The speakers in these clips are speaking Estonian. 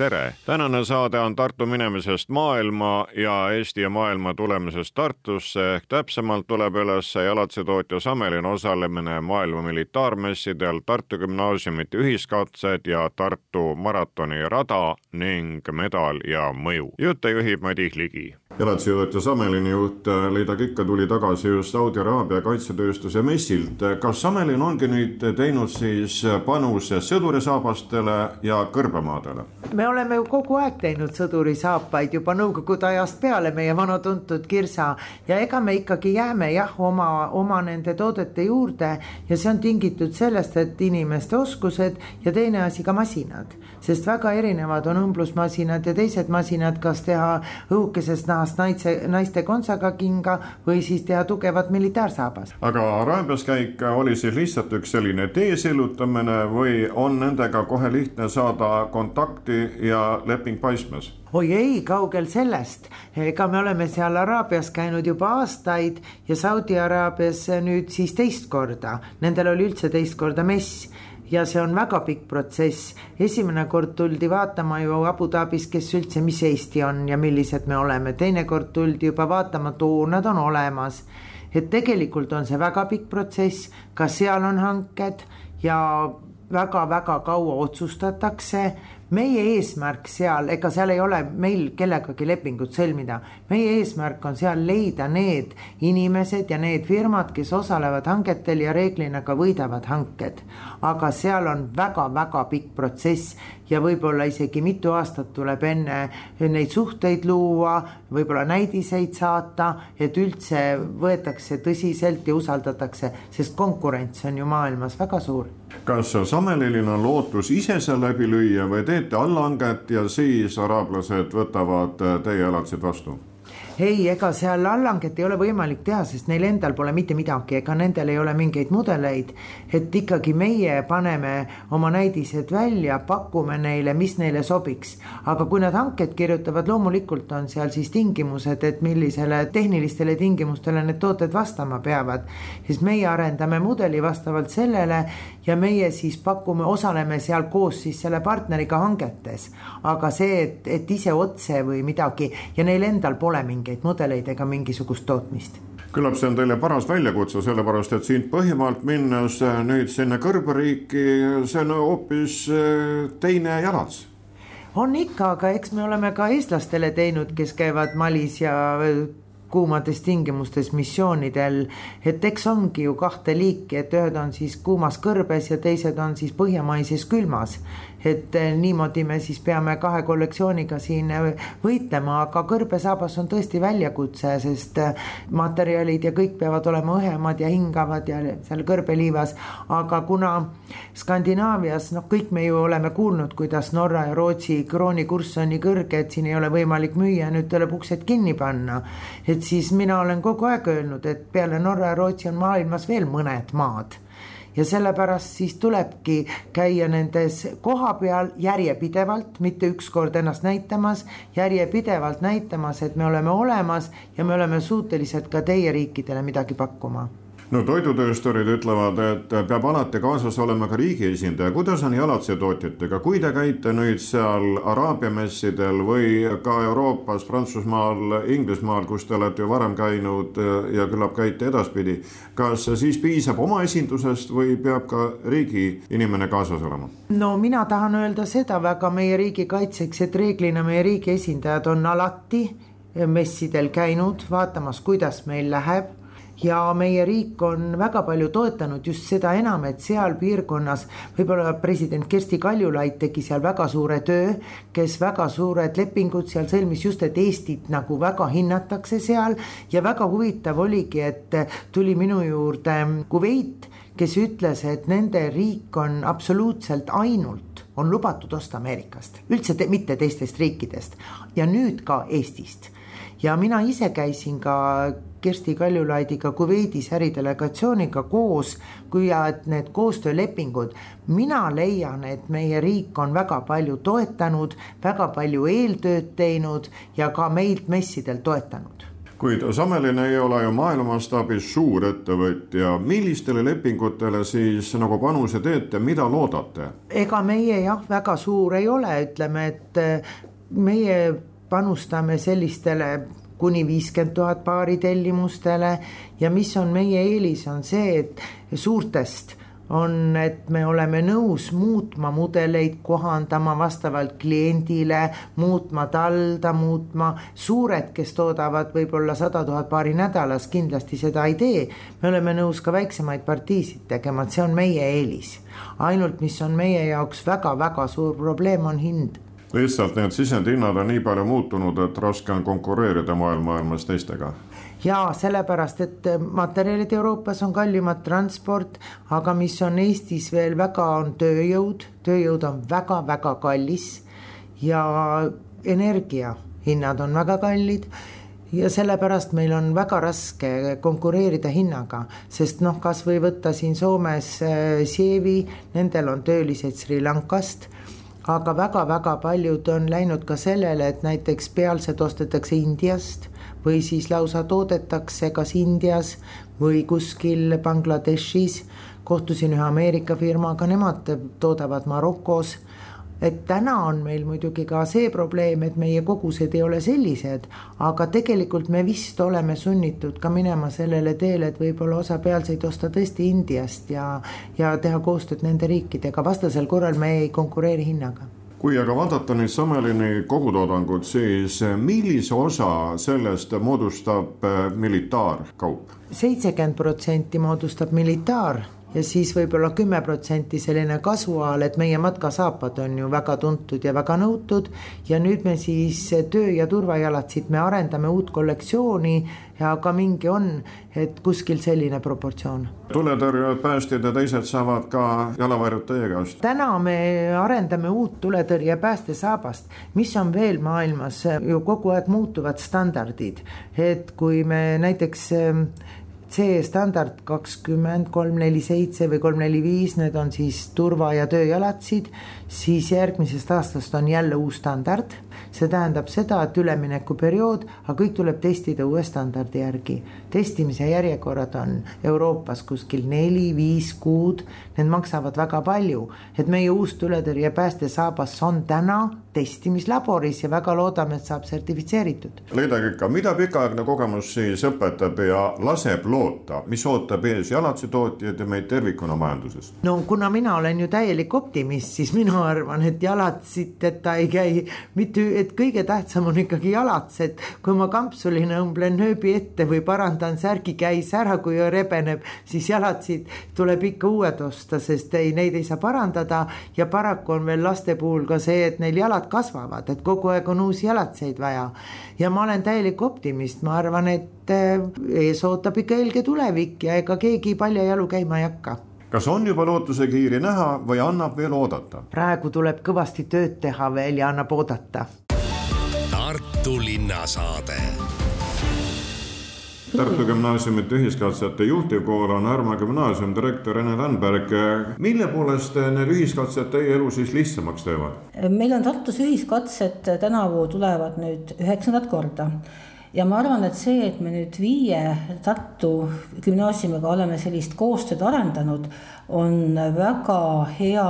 tere, tänane saade on Tartu minemisest maailma ja Eesti ja maailma tulemisest Tartusse. Ehk täpsemalt tuleb üles jalatsitootja Samelin osalemine maailma militaarmessidel, Tartu gümnaasiumite ühiskatsed ja Tartu maratoni rada ning medal ja mõju. jutte juhib Madis Ligi jalatsijuht Samelini juht Leida Kikka tuli tagasi just Saudi Araabia kaitsetööstuse messilt. kas Samelin ongi nüüd teinud siis panuse sõdurisaabastele ja kõrbemaadele? me oleme ju kogu aeg teinud sõdurisaapaid juba nõukogude ajast peale, meie vana tuntud kirsa ja ega me ikkagi jääme jah, oma, oma nende toodete juurde ja see on tingitud sellest, et inimeste oskused ja teine asi ka masinad, sest väga erinevad on õmblusmasinad ja teised masinad, kas teha õhukesest nahast sarnast naise, naiste kontsaga kinga või siis teha tugevat militaarsaabast. aga Araabias käik oli siis lihtsalt üks selline tee sillutamine või on nendega kohe lihtne saada kontakti ja leping paistmas? oi ei, kaugel sellest, ega me oleme seal Araabias käinud juba aastaid ja Saudi Araabias nüüd siis teist korda, nendel oli üldse teist korda mess ja see on väga pikk protsess. esimene kord tuldi vaatama ju Abu Dhabis, kes üldse, mis Eesti on ja millised me oleme, teinekord tuldi juba vaatama, et oo, nad on olemas. et tegelikult on see väga pikk protsess, ka seal on hanked ja väga-väga kaua otsustatakse meie eesmärk seal, ega seal ei ole meil kellegagi lepingut sõlmida. meie eesmärk on seal leida need inimesed ja need firmad, kes osalevad hangetel ja reeglina ka võidavad hanked. aga seal on väga-väga pikk protsess ja võib-olla isegi mitu aastat tuleb enne neid suhteid luua, võib-olla näidiseid saata, et üldse võetakse tõsiselt ja usaldatakse, sest konkurents on ju maailmas väga suur kas Samelilil on lootus ise seal läbi lüüa või teete allhanget ja siis araablased võtavad teie elatise vastu? Ei, ega seal allhanget ei ole võimalik teha, sest neil endal pole mitte midagi, ega nendel ei ole mingeid mudeleid. et ikkagi meie paneme oma näidised välja, pakume neile, mis neile sobiks. aga kui nad hanked kirjutavad, loomulikult on seal siis tingimused, et millisele tehnilistele tingimustele need tooted vastama peavad. siis meie arendame mudeli vastavalt sellele ja meie siis pakume, osaleme seal koos siis selle partneriga hangetes. aga see, et, et ise otse või midagi ja neil endal pole mingeid mingeid mudeleid ega mingisugust tootmist. Küllap see on teile paras väljakutse, sellepärast et siit Põhimaalt minnes äh, nüüd sinna kõrgeriiki, see on hoopis äh, teine jalats. On ikka, aga eks me oleme ka eestlastele teinud, kes käivad Malis ja kuumades tingimustes missioonidel. et eks ongi ju kahte liiki, et ühed on siis kuumas kõrbes ja teised on siis põhjamaises külmas. et eh, niimoodi me siis peame kahe kollektsiooniga siin eh, võitlema, aga kõrbesaabas on tõesti väljakutse, sest eh, materjalid ja kõik peavad olema õhemad ja hingavad ja seal kõrbeliivas. aga kuna Skandinaavias noh, kõik me ju oleme kuulnud, kuidas Norra ja Rootsi kroonikurss on nii kõrge, et siin ei ole võimalik müüa, nüüd tuleb uksed kinni panna. et et siis mina olen kogu aeg öelnud, et peale Norra ja Rootsi on maailmas veel mõned maad. Ja sellepärast siis tulebki käia nendes kohapeal järjepidevalt, mitte ükskord ennast näitamas, järjepidevalt näitamas, et me oleme olemas ja me oleme suutelised ka teie riikidele midagi pakkuma no toidutöösturid ütlevad, et peab alati kaasas olema ka riigi esindaja, kuidas on jalatsitootjatega, kui te käite nüüd seal Araabia messidel või ka Euroopas, Prantsusmaal, Inglismaal, kus te olete ju varem käinud ja küllap käite edaspidi. kas siis piisab oma esindusest või peab ka riigi inimene kaasas olema? no mina tahan öelda seda väga meie riigi kaitseks, et reeglina meie riigi esindajad on alati messidel käinud vaatamas, kuidas meil läheb ja meie riik on väga palju toetanud just seda enam, et seal piirkonnas võib-olla president Kersti Kaljulaid tegi seal väga suure töö, kes väga suured lepingud seal sõlmis just, et Eestit nagu väga hinnatakse seal. Ja väga huvitav oligi, et tuli minu juurde Kuveit, kes ütles, et nende riik on absoluutselt ainult on lubatud osta Ameerikast, üldse te, mitte teistest riikidest. Ja nüüd ka Eestist. Ja mina ise käisin ka Kersti Kaljulaidiga Kuveidis äridelegatsiooniga koos, kui need koostöölepingud, mina leian, et meie riik on väga palju toetanud, väga palju eeltööd teinud ja ka meilt messidel toetanud. Kuid Samelin ei ole ju maailma mastaabis suurettevõtja, millistele lepingutele siis nagu panuse teete, mida loodate? ega meie jah, väga suur ei ole, ütleme, et meie panustame sellistele kuni viiskümmend tuhat paari tellimustele ja mis on meie eelis, on see, et suurtest on, et me oleme nõus muutma mudeleid, kohandama vastavalt kliendile, muutma talda, muutma. suured, kes toodavad võib-olla sada tuhat paari nädalas, kindlasti seda ei tee. me oleme nõus ka väiksemaid partiisid tegema, et see on meie eelis. ainult, mis on meie jaoks väga-väga suur probleem, on hind lihtsalt need sisendhinnad on nii palju muutunud, et raske on konkureerida maailma maailmas teistega. ja sellepärast, et materjalid Euroopas on kallimad, transport, aga mis on Eestis veel väga, on tööjõud, tööjõud on väga-väga kallis ja energiahinnad on väga kallid ja sellepärast meil on väga raske konkureerida hinnaga, sest noh, kasvõi võtta siin Soomes äh, Sievi, nendel on töölised Sri Lankast aga väga-väga paljud on läinud ka sellele, et näiteks pealsed ostetakse Indiast või siis lausa toodetakse kas Indias või kuskil Bangladeshis. kohtusin ühe Ameerika firmaga, nemad toodavad Marokos et täna on meil muidugi ka see probleem, et meie kogused ei ole sellised, aga tegelikult me vist oleme sunnitud ka minema sellele teele, et võib-olla osa pealseid osta tõesti Indiast ja, ja teha koostööd nende riikidega, vastasel korral me ei konkureeri hinnaga. Kui aga vaadata nüüd Sammelini kogutoodangut, siis millise osa sellest moodustab äh, militaarkaup? seitsekümmend protsenti moodustab militaar ja siis võib-olla kümme protsenti selline kasuaal, et meie matkasaapad on ju väga tuntud ja väga nõutud. ja nüüd me siis töö- ja turvajalatsid, me arendame uut kollektsiooni ja ka mingi on, et kuskil selline proportsioon. tuletõrjujad, päästjad ja teised saavad ka jalavarjud teie käest? täna me arendame uut tuletõrje päästesaabast, mis on veel maailmas ju kogu aeg muutuvad standardid, et kui me näiteks C-standard kakskümmend kolm, neli, seitse või kolm, neli, viis, need on siis turva- ja tööjalatsid, siis järgmisest aastast on jälle uus standard. See tähendab seda, et üleminekuperiood, aga kõik tuleb testida uue standardi järgi. testimise järjekorrad on Euroopas kuskil neli-viis kuud, need maksavad väga palju, et meie uus tuletõrje päästesaabas on täna testimislaboris ja väga loodame, et saab sertifitseeritud. Leida Kikka, mida pikaaegne kogemus siis õpetab ja laseb loota? loota, mis ootab ees jalatsitootjaid ja meid tervikuna majanduses? no kuna mina olen ju täielik optimist, siis mina arvan, et jalatsiteta ei käi mitte, et kõige tähtsam on ikkagi jalats, et kui ma kampsulina õmblen nööbi ette või parandan särgi käis ära, kui rebeneb, siis jalatsid tuleb ikka uued osta, sest ei, neid ei saa parandada ja paraku on veel laste puhul ka see, et neil jalad kasvavad, et kogu aeg on uusi jalatseid vaja. ja ma olen täielik optimist, ma arvan, et eh, ees ootab ikka selge tulevik ja ega keegi paljajalu käima ei hakka kas on juba lootusekiiri näha või annab veel oodata? praegu tuleb kõvasti tööd teha veel ja annab oodata. Tartu linnasaade Tartu Gümnaasiumite ühiskatsete juhtivkool on Härma gümnaasium, direktor Ene Tandberg. mille poolest need ühiskatsed teie elu siis lihtsamaks teevad? meil on Tartus ühiskatsed tänavu tulevad nüüd üheksandat korda ja ma arvan, et see, et me nüüd viie Tartu gümnaasiumiga oleme sellist koostööd arendanud, on väga hea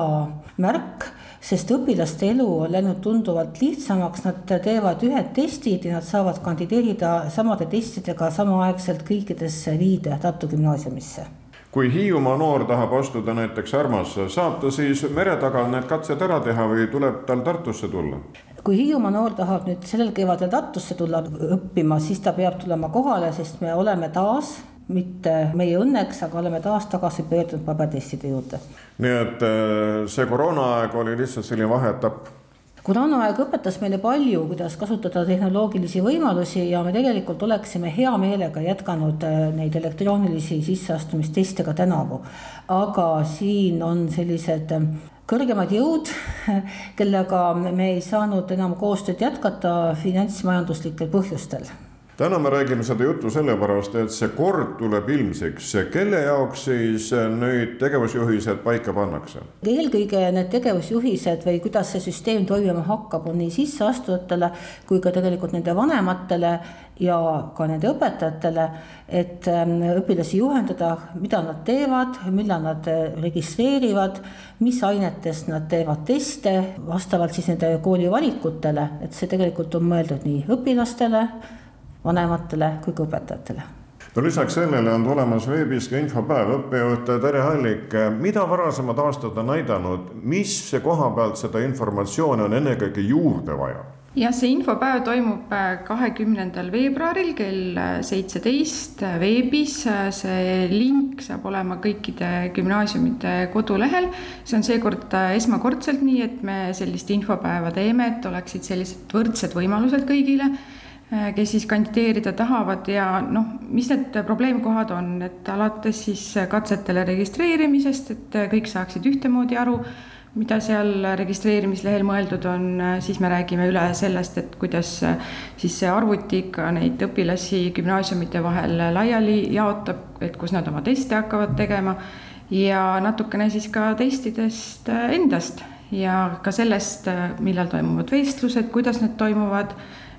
märk sest õpilaste elu on läinud tunduvalt lihtsamaks, nad teevad ühed testid ja nad saavad kandideerida samade testidega samaaegselt kõikidesse viide Tartu gümnaasiumisse kui Hiiumaa noor tahab astuda näiteks Armasse, saab ta siis mere taga need katsed ära teha või tuleb tal Tartusse tulla? kui Hiiumaa noor tahab nüüd sellel kevadel Tartusse tulla õppima, siis ta peab tulema kohale, sest me oleme taas mitte meie õnneks, aga oleme taas tagasi pöördunud pabertestide juurde. nii et äh, see koroonaaeg oli lihtsalt selline vaheetapp koroonaaeg õpetas meile palju, kuidas kasutada tehnoloogilisi võimalusi ja me tegelikult oleksime hea meelega jätkanud äh, neid elektroonilisi sisseastumisteste ka tänavu. aga siin on sellised äh, kõrgemad jõud, kellega me ei saanud enam koostööd jätkata finantsmajanduslikel põhjustel täna me räägime seda juttu sellepärast, et see kord tuleb ilmsiks. kelle jaoks siis nüüd tegevusjuhised paika pannakse? eelkõige need tegevusjuhised või kuidas see süsteem toimima hakkab, on nii sisseastujatele kui ka tegelikult nende vanematele ja ka nende õpetajatele, et ähm, õpilasi juhendada, mida nad teevad, millal nad äh, registreerivad, mis ainetest nad teevad teste, vastavalt siis nende kooli valikutele, et see tegelikult on mõeldud nii õpilastele, vanematele kui ka õpetajatele no lisaks sellele on tulemas veebis ka infopäev, õppejuht Tere Hallik, mida varasemad aastad on näidanud, mis koha pealt seda informatsiooni on ennekõike juurde vaja? jah, see infopäev toimub äh, kahekümnendal veebruaril kell äh, seitseteist äh, veebis. see link saab olema kõikide gümnaasiumide kodulehel. see on seekord esmakordselt nii, et me sellist infopäeva teeme, et oleksid sellised võrdsed võimalused kõigile kes siis kandideerida tahavad ja noh, mis need probleemkohad on, et alates siis katsetele registreerimisest, et kõik saaksid ühtemoodi aru mida seal registreerimislehel mõeldud on, siis me räägime üle sellest, et kuidas siis see arvuti ikka neid õpilasi gümnaasiumite vahel laiali jaotab, et kus nad oma teste hakkavad tegema ja natukene siis ka testidest endast ja ka sellest, millal toimuvad vestlused, kuidas need toimuvad,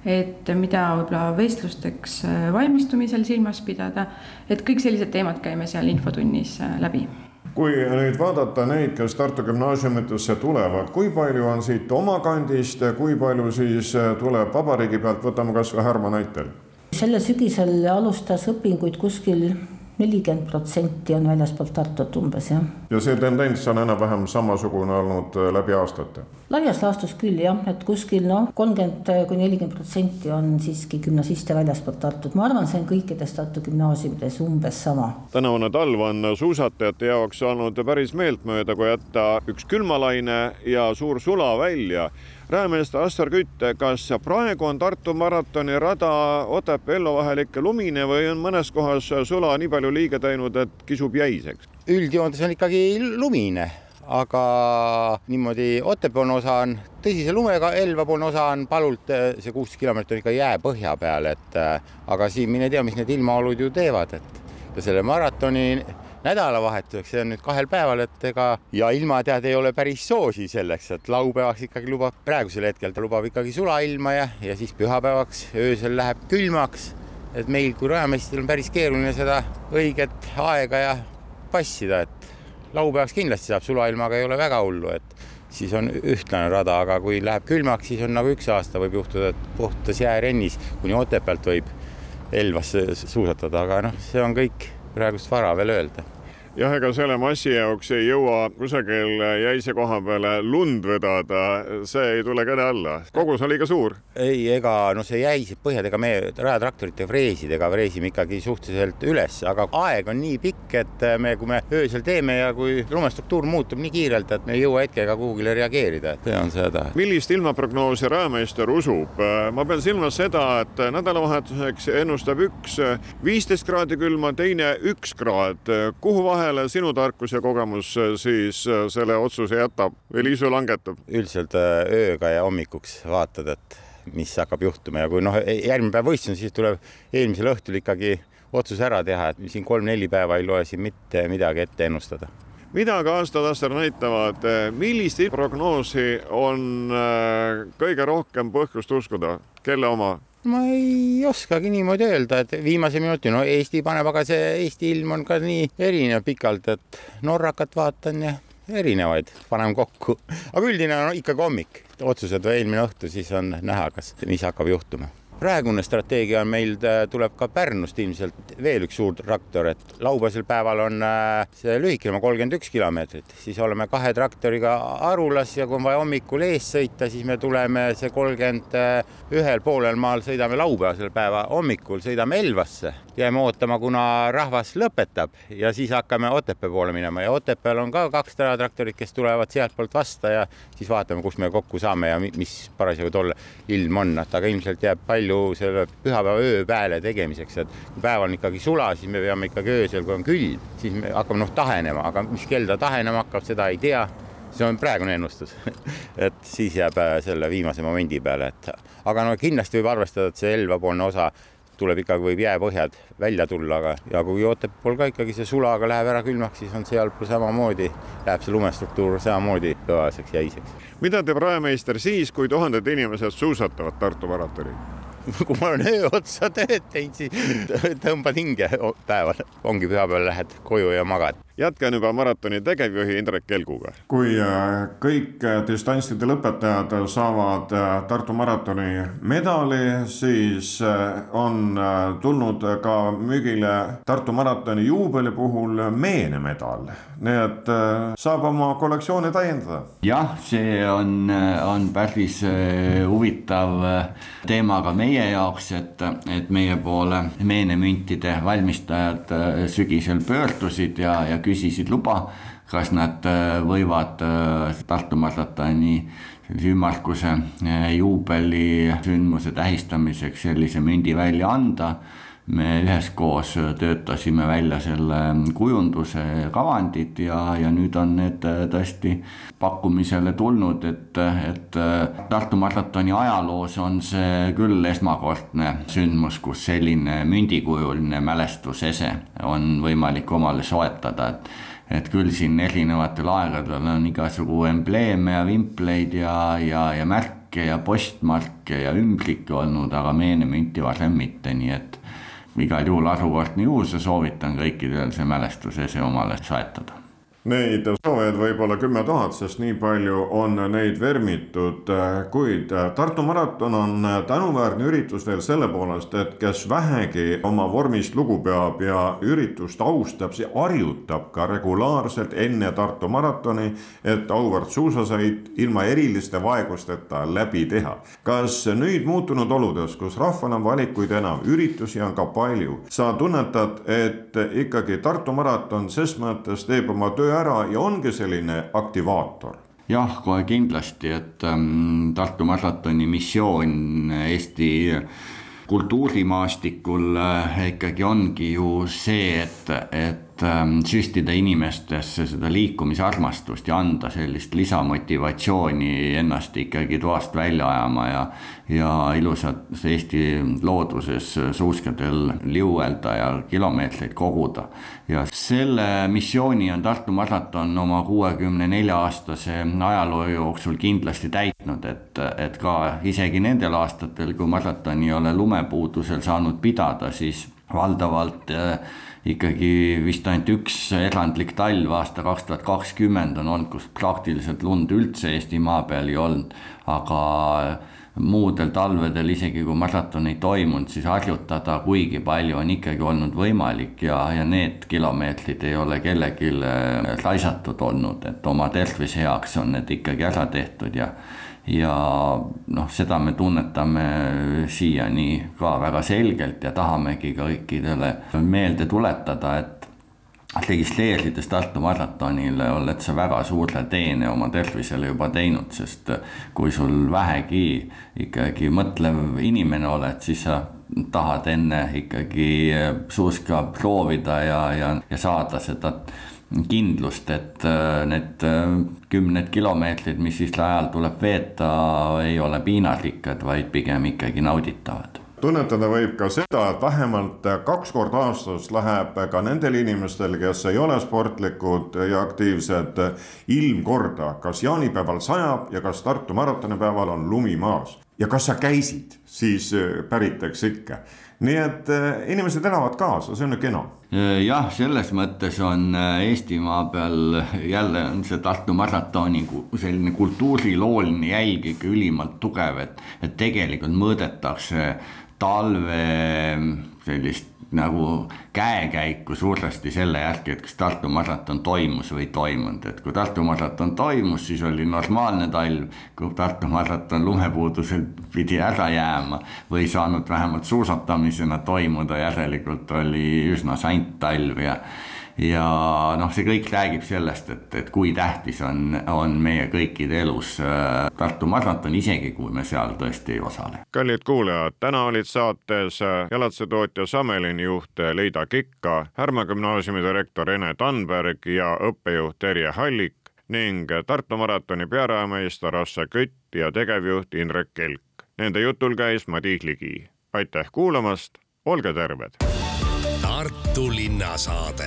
et mida võib-olla vestlusteks valmistumisel silmas pidada, et kõik sellised teemad käime seal infotunnis läbi. Kui nüüd vaadata neid, kes Tartu gümnaasiumitesse tulevad, kui palju on siit oma kandist, kui palju siis äh, tuleb vabariigi pealt, võtame kasvõi Härma näitel? sellel sügisel alustas õpinguid kuskil nelikümmend protsenti on väljaspoolt Tartut umbes, jah. ja see tendents on enam-vähem samasugune olnud äh, läbi aastate? laias laastus küll jah, et kuskil noh, kolmkümmend kuni nelikümmend protsenti on siiski gümnasiste väljaspoolt Tartut, ma arvan, see on kõikides Tartu gümnaasiumides umbes sama. tänavune talv on suusatajate jaoks olnud päris meeltmööda, kui jätta üks külmalaine ja suur sula välja Räämeeste Assar Kütt, kas praegu on Tartu maratoni rada Otepää-Ello vahel ikka lumine või on mõnes kohas sula nii palju liiga teinud, et kisub jäiseks? üldjoontes on ikkagi lumine, aga niimoodi Otepää osa on tõsise lumega, Elva poolne osa on palult see kuusteist kilomeetrit ikka jääpõhja peal, et aga siin mine tea, mis need ilmaolud ju teevad, et ja selle maratoni nädalavahetuseks, see on nüüd kahel päeval, et ega ja ilmateade ei ole päris soosi selleks, et laupäevaks ikkagi lubab, praegusel hetkel ta lubab ikkagi sulailma ja, ja siis pühapäevaks öösel läheb külmaks. et meil kui rajameistril on päris keeruline seda õiget aega ja passida, et laupäevaks kindlasti saab sulailmaga ei ole väga hullu, et siis on ühtlane rada, aga kui läheb külmaks, siis on nagu üks aasta võib juhtuda, et puhtas jäärennis kuni Otepäält võib Elvasse suusatada, aga noh, see on kõik praegust vara veel öelda jah, ega selle massi jaoks ei jõua kusagil jäise koha peale lund vedada, see ei tule käde alla, kogus on liiga suur. ei, ega no see jäised põhjad, ega me rajatraktorite freesidega freesime ikkagi suhteliselt üles, aga aeg on nii pikk, et me, kui me öösel teeme ja kui lumestruktuur muutub nii kiirelt, et me ei jõua hetkega kuhugile reageerida, et see on see häda. millist ilmaprognoosi rajameister usub? ma pean silmas seda, et nädalavahetuseks ennustab üks viisteist kraadi külma, teine üks kraad, kuhu vahel vahele sinu tarkus ja kogemus äh, siis äh, selle otsuse jätab või Liisu langetab? üldiselt äh, ööga ja hommikuks vaatad, et mis hakkab juhtuma ja kui noh, e-, järgmine päev võistlus, siis tuleb eelmisel õhtul ikkagi otsus ära teha, et siin kolm-neli päeva ei loe siin mitte midagi ette ennustada mida ka aastataastel näitavad, millist prognoosi on kõige rohkem põhjust uskuda, kelle oma? Ma ei oskagi niimoodi öelda, et viimase minuti, no Eesti paneb, aga see Eesti ilm on ka nii erinev pikalt, et Norrakat vaatan ja erinevaid paneme kokku, aga üldine on ikkagi hommik, otsused või eelmine õhtu, siis on näha, kas, mis hakkab juhtuma praegune strateegia on meil, tuleb ka Pärnust ilmselt veel üks suur traktor, et laupäevasel päeval on äh, see lühikene, kolmkümmend üks kilomeetrit, siis oleme kahe traktoriga Arulas ja kui on vaja hommikul ees sõita, siis me tuleme see kolmkümmend ühel poolel maal sõidame laupäevasel päeva hommikul, sõidame Elvasse, jääme ootama, kuna rahvas lõpetab ja siis hakkame Otepää poole minema. Ja Otepääl on ka kaks traktorit, kes tulevad sealtpoolt vasta ja siis vaatame, kus me kokku saame ja mis parasjagu tol ilm on, aga ilmselt jääb palju palju selle pühapäeva ööpääle tegemiseks, et kui päev on ikkagi sula, siis me peame ikkagi öösel, kui on külm, siis me hakkame noh tahenema, aga mis kell ta tahenema hakkab, seda ei tea. see on praegune ennustus et siis jääb äh, selle viimase momendi peale, et aga no kindlasti võib arvestada, et see Elva-poolne osa tuleb ikkagi, võib jääpõhjad välja tulla, aga ja kui Otepääl ka ikkagi see sulaga läheb ära külmaks, siis on sealpool samamoodi, läheb see lumestruktuur samamoodi kõvaseks, jäiseks. mida teeb rajameister siis, kui tuhanded inimesed suusatavad Tartu maratoni? kui ma olen öö otsa tööd teinud, siis tõmbad hinge päeval, ongi pühapäeval lähed koju ja magad. Jätkan juba maratoni tegevjuhi Indrek Kelguga. kui äh, kõik äh, distantside lõpetajad saavad äh, Tartu maratoni medali, siis on tulnud ka müügile Tartu maratoni juubeli puhul meenemedal, nii et saab oma kollektsiooni täiendada. jah, see on, on päris huvitav teema ka meie jaoks, et, et meie poole meenemüntide valmistajad sügisel pöördusid ja, ja küsisid luba, kas nad äh, võivad äh, Tartu maratoni sellise ümmarguse juubelisündmuse tähistamiseks sellise mündi välja anda me üheskoos töötasime välja selle kujunduse kavandid ja, ja nüüd on need tõesti pakkumisele tulnud, et, et Tartu maratoni ajaloos on see küll esmakordne sündmus, kus selline mündikujuline mälestusese on võimalik omale soetada, et et küll siin erinevatel aegadel on igasugu embleeme ja vimpleid ja, ja, ja märke ja postmarke ja ümbrikke olnud, aga meenemünti varem mitte, nii et igal juhul asukordne juhus ja soovitan kõikidel see mälestusese omale soetada Neid soovijaid võib olla kümme tuhat, sest nii palju on neid vermitud, kuid Tartu maraton on tänuväärne üritus veel selle poolest, et kes vähegi oma vormist lugu peab ja üritust austab, see harjutab ka regulaarselt enne Tartu maratoni, et auväärt suusasõit ilma eriliste vaegusteta läbi teha. kas nüüd muutunud oludes, kus rahval on valikuid enam, üritusi on ka palju, sa tunnetad, et ikkagi Tartu maraton ses mõttes teeb oma töö töö ära ja ongi selline aktivaator. Jah, kohe kindlasti, et ähm, Tartu maratoni missioon Eesti kultuurimaastikul äh, ikkagi ongi ju see, et, et süstida inimestesse seda liikumisarmastust ja anda sellist lisamotivatsiooni ennast ikkagi toast välja ajama ja, ja ilusas Eesti looduses suuskadel liuelda ja kilomeetreid koguda. ja selle missiooni on Tartu maraton oma kuuekümne nelja aastase ajaloo jooksul kindlasti täitnud, et, et ka isegi nendel aastatel, kui maratoni ei ole lumepuudusel saanud pidada, siis valdavalt äh, ikkagi vist ainult üks erandlik talv, aasta kaks tuhat kakskümmend on olnud, kus praktiliselt lund üldse Eesti maa peal ei olnud, aga muudel talvedel, isegi kui maraton ei toimunud, siis harjutada kuigi palju on ikkagi olnud võimalik ja, ja need kilomeetrid ei ole kellelgi raisatud olnud, et oma tervise heaks on need ikkagi ära tehtud ja ja noh, seda me tunnetame siiani ka väga selgelt ja tahamegi kõikidele meelde tuletada, et registreerides Tartu maratonile oled sa väga suure teene oma tervisele juba teinud, sest kui sul vähegi ikkagi mõtlev inimene oled, siis sa tahad enne ikkagi suuska proovida ja, ja, ja saada seda kindlust, et äh, need äh, kümned kilomeetrid, mis ajal tuleb veeta, ei ole piinarikkad, vaid pigem ikkagi nauditavad tunnetada võib ka seda, et vähemalt kaks korda aastas läheb ka nendel inimestel, kes ei ole sportlikud ja aktiivsed, ilm korda, kas jaanipäeval sajab ja kas Tartu maratonipäeval on lumi maas. Ja kas sa käisid, siis äh, päritakse ikka nii et äh, inimesed elavad kaasa, see on ju kena. Äh, jah, selles mõttes on Eestimaa peal jälle on see Tartu maratoni selline kultuurilooline jälg ikka ülimalt tugev, et, et tegelikult mõõdetakse talve sellist nagu käekäiku suuresti selle järgi, et kas Tartu maraton toimus või ei toimunud, et kui Tartu maraton toimus, siis oli normaalne talv. kui Tartu maraton lumepuudusel pidi ära jääma või saanud vähemalt suusatamisena toimuda, järelikult oli üsna sant talv ja ja noh, see kõik räägib sellest, et, et kui tähtis on, on meie kõikide elus äh, Tartu maraton, isegi kui me seal tõesti ei osale. kallid kuulajad, täna olid saates äh, jalatsetootja Samelini juht Leida Kikka, Härma gümnaasiumi direktor Ene Tanberg ja õppejuht Terje Hallik ning Tartu maratoni pearajameister Asse Kütt ja tegevjuht Indrek Kelk. Nende jutul käis Madis Ligi. aitäh kuulamast olge terved. Tartu linnasaade